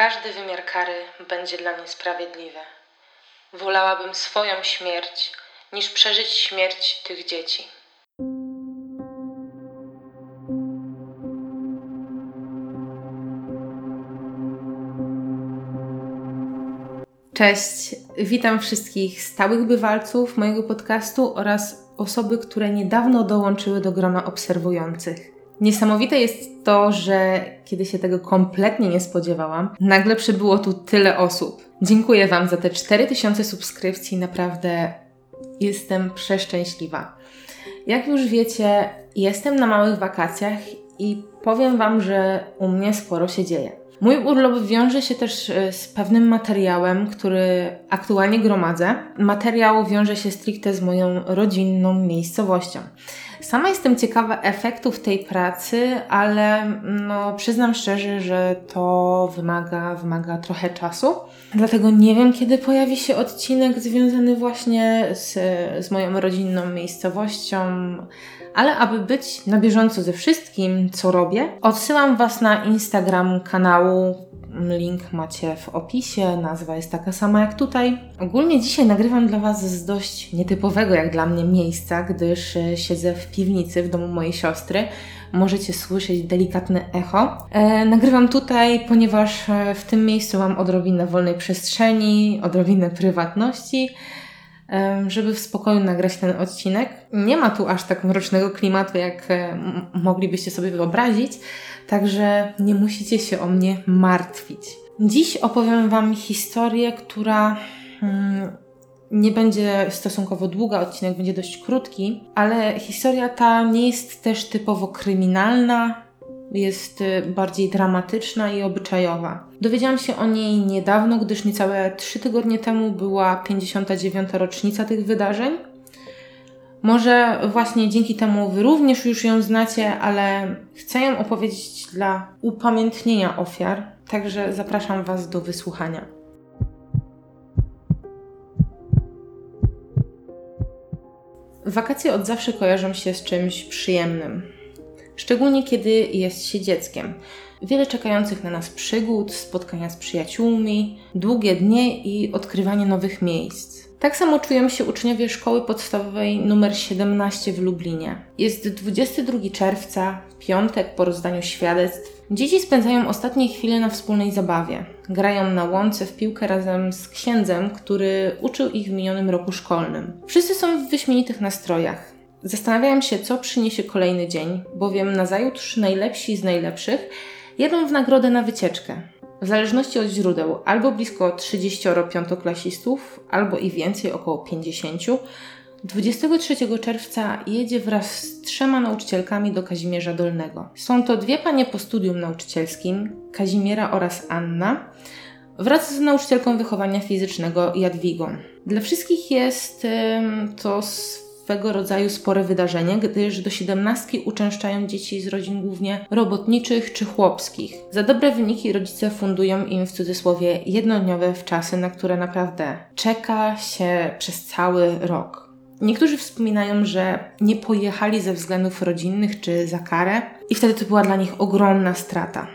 Każdy wymiar kary będzie dla mnie sprawiedliwy. Wolałabym swoją śmierć, niż przeżyć śmierć tych dzieci. Cześć, witam wszystkich stałych bywalców mojego podcastu oraz osoby, które niedawno dołączyły do grona obserwujących. Niesamowite jest to, że kiedy się tego kompletnie nie spodziewałam, nagle przybyło tu tyle osób. Dziękuję Wam za te 4000 subskrypcji, naprawdę jestem przeszczęśliwa. Jak już wiecie, jestem na małych wakacjach i powiem Wam, że u mnie sporo się dzieje. Mój urlop wiąże się też e, z pewnym materiałem, który aktualnie gromadzę. Materiał wiąże się stricte z moją rodzinną miejscowością. Sama jestem ciekawa efektów tej pracy, ale no, przyznam szczerze, że to wymaga, wymaga trochę czasu. Dlatego nie wiem, kiedy pojawi się odcinek związany właśnie z, z moją rodzinną miejscowością. Ale aby być na bieżąco ze wszystkim, co robię, odsyłam Was na Instagram kanału Link macie w opisie, nazwa jest taka sama jak tutaj. Ogólnie dzisiaj nagrywam dla Was z dość nietypowego jak dla mnie miejsca, gdyż e, siedzę w piwnicy w domu mojej siostry. Możecie słyszeć delikatne echo. E, nagrywam tutaj, ponieważ e, w tym miejscu mam odrobinę wolnej przestrzeni, odrobinę prywatności żeby w spokoju nagrać ten odcinek. Nie ma tu aż tak mrocznego klimatu, jak moglibyście sobie wyobrazić, także nie musicie się o mnie martwić. Dziś opowiem Wam historię, która hmm, nie będzie stosunkowo długa, odcinek będzie dość krótki, ale historia ta nie jest też typowo kryminalna, jest y, bardziej dramatyczna i obyczajowa. Dowiedziałam się o niej niedawno, gdyż niecałe trzy tygodnie temu była 59. rocznica tych wydarzeń. Może właśnie dzięki temu Wy również już ją znacie, ale chcę ją opowiedzieć dla upamiętnienia ofiar, także zapraszam Was do wysłuchania. Wakacje od zawsze kojarzą się z czymś przyjemnym szczególnie kiedy jest się dzieckiem. Wiele czekających na nas przygód, spotkania z przyjaciółmi, długie dnie i odkrywanie nowych miejsc. Tak samo czują się uczniowie szkoły podstawowej nr 17 w Lublinie. Jest 22 czerwca, piątek po rozdaniu świadectw. Dzieci spędzają ostatnie chwile na wspólnej zabawie. Grają na łące w piłkę razem z księdzem, który uczył ich w minionym roku szkolnym. Wszyscy są w wyśmienitych nastrojach. Zastanawiałem się, co przyniesie kolejny dzień, bowiem nazajutrz najlepsi z najlepszych jedą w nagrodę na wycieczkę. W zależności od źródeł, albo blisko 30 piątoklasistów, albo i więcej, około 50. 23 czerwca jedzie wraz z trzema nauczycielkami do Kazimierza Dolnego. Są to dwie panie po studium nauczycielskim, Kazimiera oraz Anna, wraz z nauczycielką wychowania fizycznego Jadwigą. Dla wszystkich jest to swego rodzaju spore wydarzenie, gdyż do siedemnastki uczęszczają dzieci z rodzin głównie robotniczych czy chłopskich. Za dobre wyniki rodzice fundują im w cudzysłowie jednodniowe wczasy, na które naprawdę czeka się przez cały rok. Niektórzy wspominają, że nie pojechali ze względów rodzinnych czy za karę, i wtedy to była dla nich ogromna strata.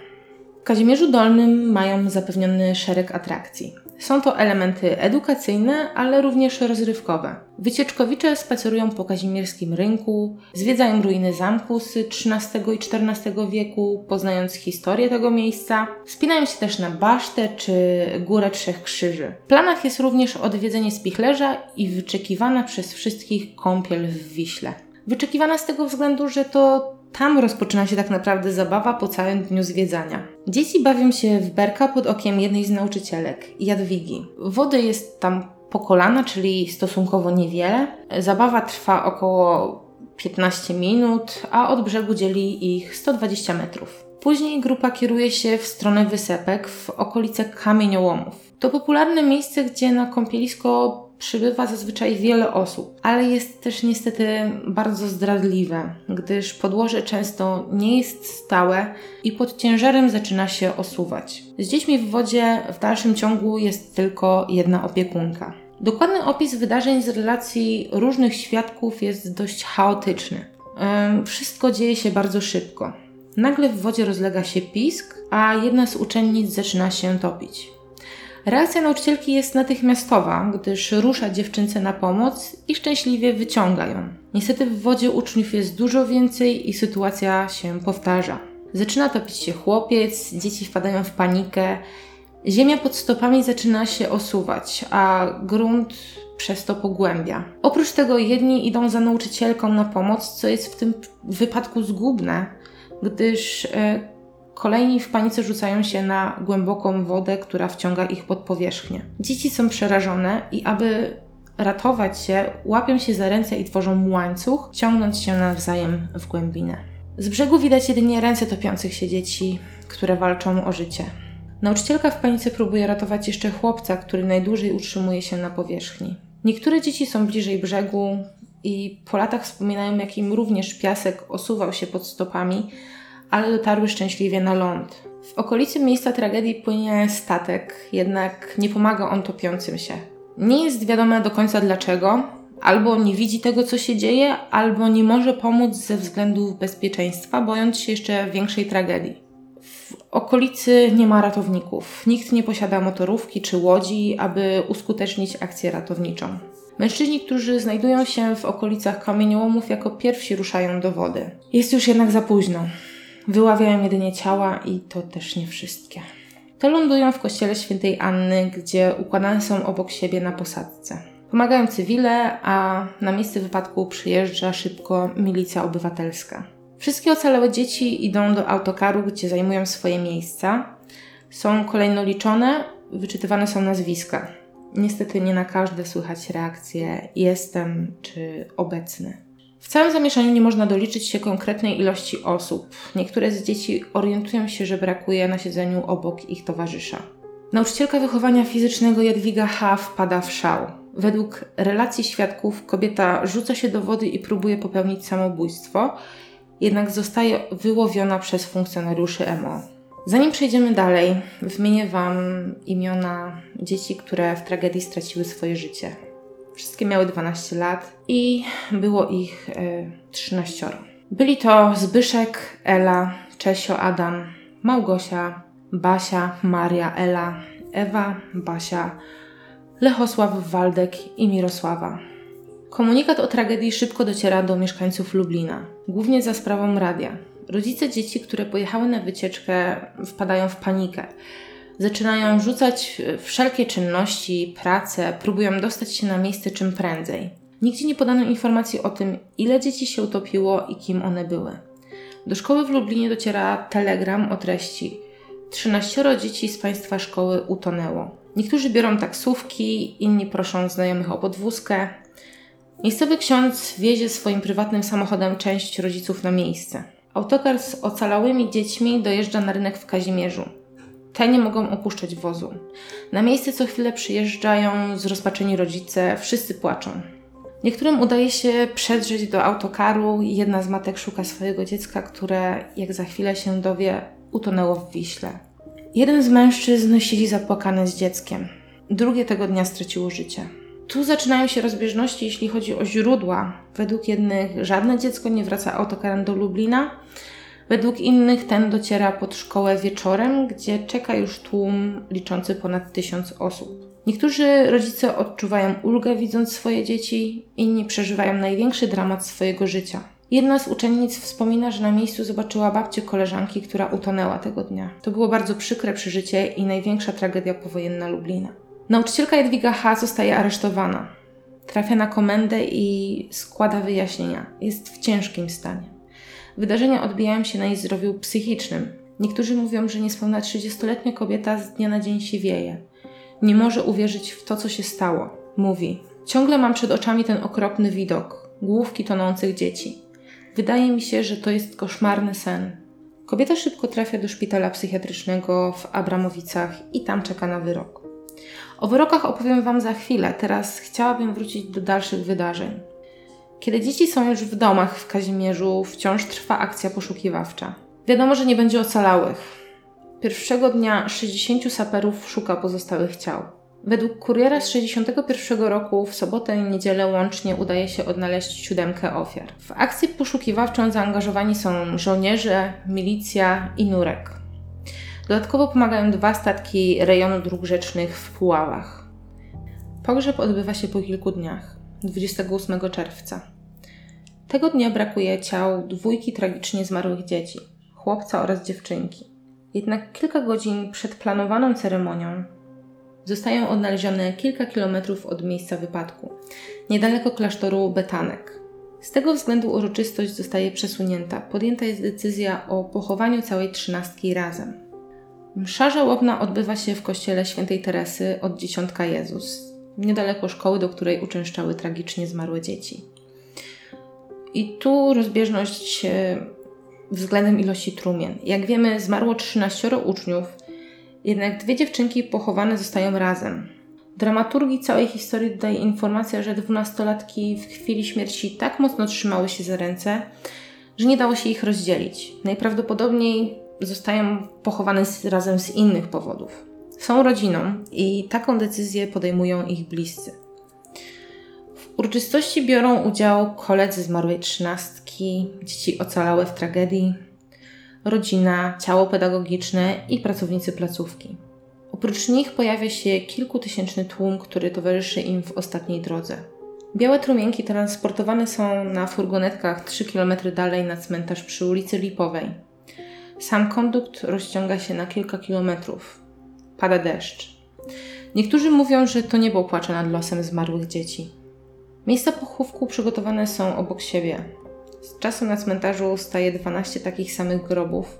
W Kazimierzu Dolnym mają zapewniony szereg atrakcji. Są to elementy edukacyjne, ale również rozrywkowe. Wycieczkowicze spacerują po kazimierskim rynku, zwiedzają ruiny zamku z XIII i XIV wieku, poznając historię tego miejsca. Wspinają się też na basztę czy Górę Trzech Krzyży. W planach jest również odwiedzenie Spichlerza i wyczekiwana przez wszystkich kąpiel w Wiśle. Wyczekiwana z tego względu, że to tam rozpoczyna się tak naprawdę zabawa po całym dniu zwiedzania. Dzieci bawią się w berka pod okiem jednej z nauczycielek, Jadwigi. Wody jest tam po kolana, czyli stosunkowo niewiele. Zabawa trwa około 15 minut, a od brzegu dzieli ich 120 metrów. Później grupa kieruje się w stronę wysepek w okolice kamieniołomów. To popularne miejsce, gdzie na kąpielisko przybywa zazwyczaj wiele osób, ale jest też niestety bardzo zdradliwe, gdyż podłoże często nie jest stałe i pod ciężarem zaczyna się osuwać. Z dziećmi w wodzie w dalszym ciągu jest tylko jedna opiekunka. Dokładny opis wydarzeń z relacji różnych świadków jest dość chaotyczny. Wszystko dzieje się bardzo szybko. Nagle w wodzie rozlega się pisk, a jedna z uczennic zaczyna się topić. Reakcja nauczycielki jest natychmiastowa, gdyż rusza dziewczynce na pomoc i szczęśliwie wyciąga ją. Niestety w wodzie uczniów jest dużo więcej i sytuacja się powtarza. Zaczyna topić się chłopiec, dzieci wpadają w panikę, ziemia pod stopami zaczyna się osuwać, a grunt przez to pogłębia. Oprócz tego jedni idą za nauczycielką na pomoc, co jest w tym wypadku zgubne, gdyż e, kolejni w panice rzucają się na głęboką wodę, która wciąga ich pod powierzchnię. Dzieci są przerażone i aby ratować się, łapią się za ręce i tworzą łańcuch, ciągnąc się nawzajem w głębinę. Z brzegu widać jedynie ręce topiących się dzieci, które walczą o życie. Nauczycielka w panice próbuje ratować jeszcze chłopca, który najdłużej utrzymuje się na powierzchni. Niektóre dzieci są bliżej brzegu i po latach wspominają, jak im również piasek osuwał się pod stopami, ale dotarły szczęśliwie na ląd. W okolicy miejsca tragedii płynie statek, jednak nie pomaga on topiącym się. Nie jest wiadome do końca dlaczego, albo nie widzi tego, co się dzieje, albo nie może pomóc ze względów bezpieczeństwa, bojąc się jeszcze większej tragedii. W okolicy nie ma ratowników. Nikt nie posiada motorówki czy łodzi, aby uskutecznić akcję ratowniczą. Mężczyźni, którzy znajdują się w okolicach kamieniołomów, jako pierwsi ruszają do wody. Jest już jednak za późno. Wyławiają jedynie ciała i to też nie wszystkie. Te lądują w kościele świętej Anny, gdzie układane są obok siebie na posadzce. Pomagają cywile, a na miejsce wypadku przyjeżdża szybko milicja obywatelska. Wszystkie ocalałe dzieci idą do autokaru, gdzie zajmują swoje miejsca. Są kolejno liczone, wyczytywane są nazwiska. Niestety nie na każde słychać reakcję jestem czy obecny. W całym zamieszaniu nie można doliczyć się konkretnej ilości osób. Niektóre z dzieci orientują się, że brakuje na siedzeniu obok ich towarzysza. Nauczycielka wychowania fizycznego Jadwiga H. wpada w szał. Według relacji świadków kobieta rzuca się do wody i próbuje popełnić samobójstwo, jednak zostaje wyłowiona przez funkcjonariuszy MO. Zanim przejdziemy dalej, wymienię Wam imiona dzieci, które w tragedii straciły swoje życie. Wszystkie miały 12 lat i było ich e, 13. Byli to Zbyszek, Ela, Czesio, Adam, Małgosia, Basia, Maria, Ela, Ewa, Basia, Lechosław, Waldek i Mirosława. Komunikat o tragedii szybko dociera do mieszkańców Lublina, głównie za sprawą radia. Rodzice dzieci, które pojechały na wycieczkę, wpadają w panikę. Zaczynają rzucać wszelkie czynności, pracę, próbują dostać się na miejsce czym prędzej. Nigdzie nie podano informacji o tym, ile dzieci się utopiło i kim one były. Do szkoły w Lublinie dociera telegram o treści: 13 dzieci z państwa szkoły utonęło. Niektórzy biorą taksówki, inni proszą znajomych o podwózkę. Miejscowy ksiądz wiezie swoim prywatnym samochodem część rodziców na miejsce. Autokar z ocalałymi dziećmi dojeżdża na rynek w Kazimierzu. Te nie mogą opuszczać wozu. Na miejsce co chwilę przyjeżdżają zrozpaczeni rodzice, wszyscy płaczą. Niektórym udaje się przedrzeć do autokaru i jedna z matek szuka swojego dziecka, które, jak za chwilę się dowie, utonęło w Wiśle. Jeden z mężczyzn siedzi zapłakany z dzieckiem. Drugie tego dnia straciło życie. Tu zaczynają się rozbieżności, jeśli chodzi o źródła. Według jednych żadne dziecko nie wraca autokarem do Lublina, według innych ten dociera pod szkołę wieczorem, gdzie czeka już tłum liczący ponad tysiąc osób. Niektórzy rodzice odczuwają ulgę widząc swoje dzieci, inni przeżywają największy dramat swojego życia. Jedna z uczennic wspomina, że na miejscu zobaczyła babcię koleżanki, która utonęła tego dnia. To było bardzo przykre przeżycie i największa tragedia powojenna Lublina. Nauczycielka Jadwiga H. zostaje aresztowana. Trafia na komendę i składa wyjaśnienia. Jest w ciężkim stanie. Wydarzenia odbijają się na jej zdrowiu psychicznym. Niektórzy mówią, że niespełna 30-letnia kobieta z dnia na dzień siwieje. Nie może uwierzyć w to, co się stało. Mówi: Ciągle mam przed oczami ten okropny widok główki tonących dzieci. Wydaje mi się, że to jest koszmarny sen. Kobieta szybko trafia do szpitala psychiatrycznego w Abramowicach i tam czeka na wyrok. O wyrokach opowiem Wam za chwilę. Teraz chciałabym wrócić do dalszych wydarzeń. Kiedy dzieci są już w domach w Kazimierzu, wciąż trwa akcja poszukiwawcza. Wiadomo, że nie będzie ocalałych. Pierwszego dnia 60 saperów szuka pozostałych ciał. Według kuriera z 61 roku w sobotę i niedzielę łącznie udaje się odnaleźć siódemkę ofiar. W akcji poszukiwawczą zaangażowani są żołnierze, milicja i nurek. Dodatkowo pomagają dwa statki rejonu dróg rzecznych w Puławach. Pogrzeb odbywa się po kilku dniach, 28 czerwca. Tego dnia brakuje ciał dwójki tragicznie zmarłych dzieci, chłopca oraz dziewczynki. Jednak kilka godzin przed planowaną ceremonią zostają odnalezione kilka kilometrów od miejsca wypadku, niedaleko klasztoru Betanek. Z tego względu uroczystość zostaje przesunięta. Podjęta jest decyzja o pochowaniu całej trzynastki razem. Msza żałobna odbywa się w kościele świętej Teresy od Dziesiątka Jezus, niedaleko szkoły, do której uczęszczały tragicznie zmarłe dzieci. I tu rozbieżność względem ilości trumien. Jak wiemy, zmarło 13 uczniów, jednak dwie dziewczynki pochowane zostają razem. Dramaturgii całej historii dodaje informacja, że dwunastolatki w chwili śmierci tak mocno trzymały się za ręce, że nie dało się ich rozdzielić. Najprawdopodobniej zostają pochowane razem z innych powodów. Są rodziną i taką decyzję podejmują ich bliscy. W uroczystości biorą udział koledzy zmarłej trzynastki, dzieci ocalałe w tragedii, rodzina, ciało pedagogiczne i pracownicy placówki. Oprócz nich pojawia się kilkutysięczny tłum, który towarzyszy im w ostatniej drodze. Białe trumienki transportowane są na furgonetkach 3 km dalej na cmentarz przy ulicy Lipowej. Sam kondukt rozciąga się na kilka kilometrów. Pada deszcz. Niektórzy mówią, że to niebo płacze nad losem zmarłych dzieci. Miejsca pochówku przygotowane są obok siebie. Z czasu na cmentarzu staje 12 takich samych grobów,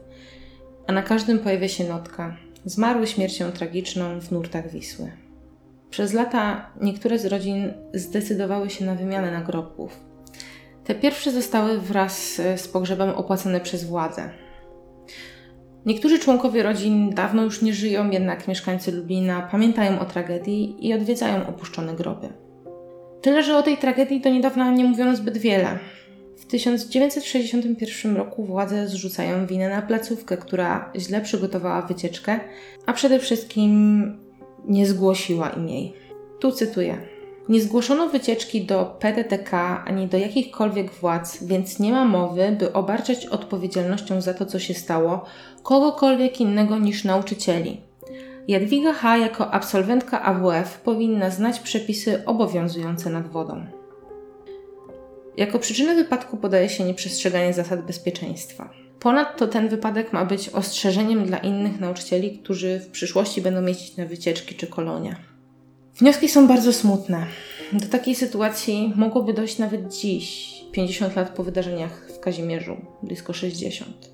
a na każdym pojawia się notka. Zmarły śmiercią tragiczną w nurtach Wisły. Przez lata niektóre z rodzin zdecydowały się na wymianę nagrobków. Te pierwsze zostały wraz z pogrzebem opłacone przez władze. Niektórzy członkowie rodzin dawno już nie żyją, jednak mieszkańcy Lublina pamiętają o tragedii i odwiedzają opuszczone groby. Tyle, że o tej tragedii do niedawna nie mówiono zbyt wiele. W 1961 roku władze zrzucają winę na placówkę, która źle przygotowała wycieczkę, a przede wszystkim nie zgłosiła im jej. Tu cytuję. Nie zgłoszono wycieczki do PTTK ani do jakichkolwiek władz, więc nie ma mowy, by obarczać odpowiedzialnością za to, co się stało, kogokolwiek innego niż nauczycieli. Jadwiga H. jako absolwentka AWF powinna znać przepisy obowiązujące nad wodą. Jako przyczynę wypadku podaje się nieprzestrzeganie zasad bezpieczeństwa. Ponadto ten wypadek ma być ostrzeżeniem dla innych nauczycieli, którzy w przyszłości będą mieć na wycieczki czy kolonia. Wnioski są bardzo smutne. Do takiej sytuacji mogłoby dojść nawet dziś, 50 lat po wydarzeniach w Kazimierzu, blisko 60.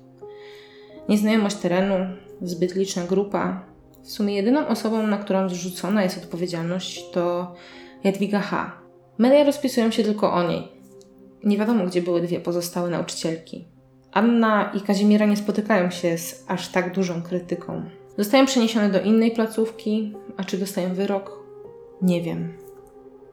Nieznajomość terenu, zbyt liczna grupa. W sumie jedyną osobą, na którą zrzucona jest odpowiedzialność, to Jadwiga H. Media rozpisują się tylko o niej. Nie wiadomo, gdzie były dwie pozostałe nauczycielki. Anna i Kazimiera nie spotykają się z aż tak dużą krytyką. Zostają przeniesione do innej placówki, a czy dostają wyrok? Nie wiem.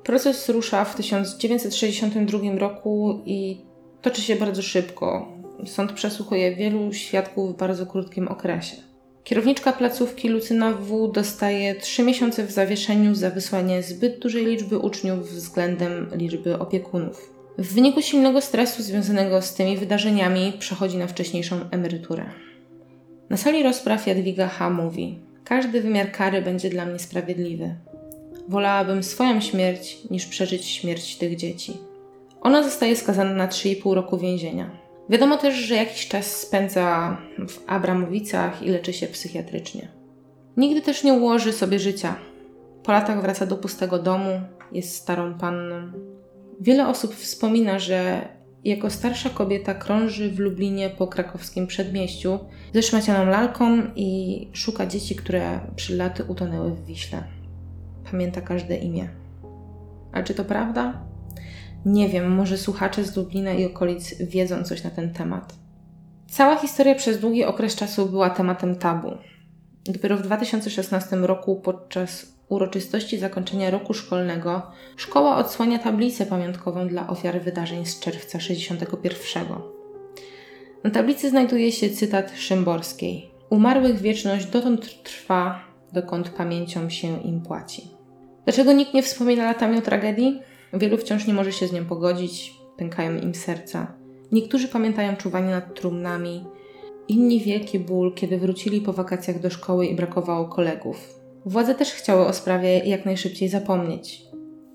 Proces rusza w 1962 roku i toczy się bardzo szybko. Sąd przesłuchuje wielu świadków w bardzo krótkim okresie. Kierowniczka placówki Lucyna W. dostaje 3 miesiące w zawieszeniu za wysłanie zbyt dużej liczby uczniów względem liczby opiekunów. W wyniku silnego stresu związanego z tymi wydarzeniami przechodzi na wcześniejszą emeryturę. Na sali rozpraw Jadwiga H. mówi: Każdy wymiar kary będzie dla mnie sprawiedliwy. Wolałabym swoją śmierć niż przeżyć śmierć tych dzieci. Ona zostaje skazana na 3,5 roku więzienia. Wiadomo też, że jakiś czas spędza w Abramowicach i leczy się psychiatrycznie. Nigdy też nie ułoży sobie życia. Po latach wraca do pustego domu, jest starą panną. Wiele osób wspomina, że jako starsza kobieta krąży w Lublinie po krakowskim przedmieściu ze szmacianą lalką i szuka dzieci, które przy laty utonęły w Wiśle. Pamięta każde imię. A czy to prawda? Nie wiem, może słuchacze z Lublina i okolic wiedzą coś na ten temat. Cała historia przez długi okres czasu była tematem tabu. Dopiero w 2016 roku, podczas uroczystości zakończenia roku szkolnego, szkoła odsłania tablicę pamiątkową dla ofiar wydarzeń z czerwca 61. Na tablicy znajduje się cytat Szymborskiej: Umarłych wieczność dotąd trwa, dokąd pamięcią się im płaci. Dlaczego nikt nie wspomina latami o tragedii? Wielu wciąż nie może się z nią pogodzić, pękają im serca. Niektórzy pamiętają czuwanie nad trumnami, inni wielki ból, kiedy wrócili po wakacjach do szkoły i brakowało kolegów. Władze też chciały o sprawie jak najszybciej zapomnieć.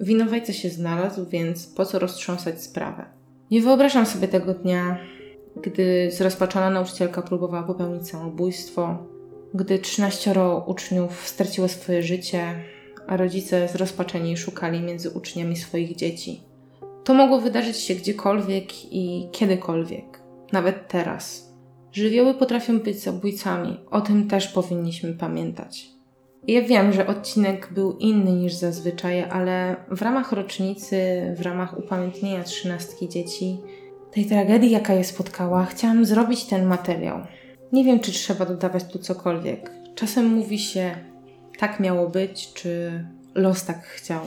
Winowajca się znalazł, więc po co roztrząsać sprawę? Nie wyobrażam sobie tego dnia, gdy zrozpaczona nauczycielka próbowała popełnić samobójstwo, gdy 13 uczniów straciło swoje życie, a rodzice zrozpaczeni szukali między uczniami swoich dzieci. To mogło wydarzyć się gdziekolwiek i kiedykolwiek, nawet teraz. Żywioły potrafią być zabójcami, o tym też powinniśmy pamiętać. Ja wiem, że odcinek był inny niż zazwyczaj, ale w ramach rocznicy, w ramach upamiętnienia trzynastki dzieci, tej tragedii, jaka je spotkała, chciałam zrobić ten materiał. Nie wiem, czy trzeba dodawać tu cokolwiek. Czasem mówi się, tak miało być, czy los tak chciał.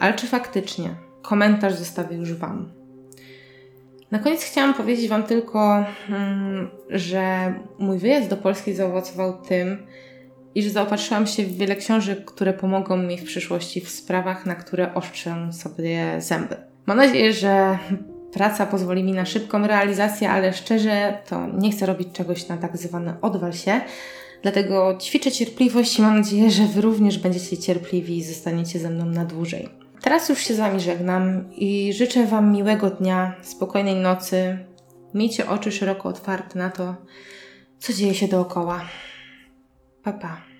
Ale czy faktycznie? Komentarz zostawię już Wam. Na koniec chciałam powiedzieć Wam tylko, mm, że mój wyjazd do Polski zaowocował tym, iż zaopatrzyłam się w wiele książek, które pomogą mi w przyszłości w sprawach, na które oszczę sobie zęby. Mam nadzieję, że praca pozwoli mi na szybką realizację, ale szczerze to nie chcę robić czegoś na tak zwane odwal się. Dlatego ćwiczę cierpliwość i mam nadzieję, że Wy również będziecie cierpliwi i zostaniecie ze mną na dłużej. Teraz już się z Wami żegnam i życzę Wam miłego dnia, spokojnej nocy. Miejcie oczy szeroko otwarte na to, co dzieje się dookoła. Pa, pa.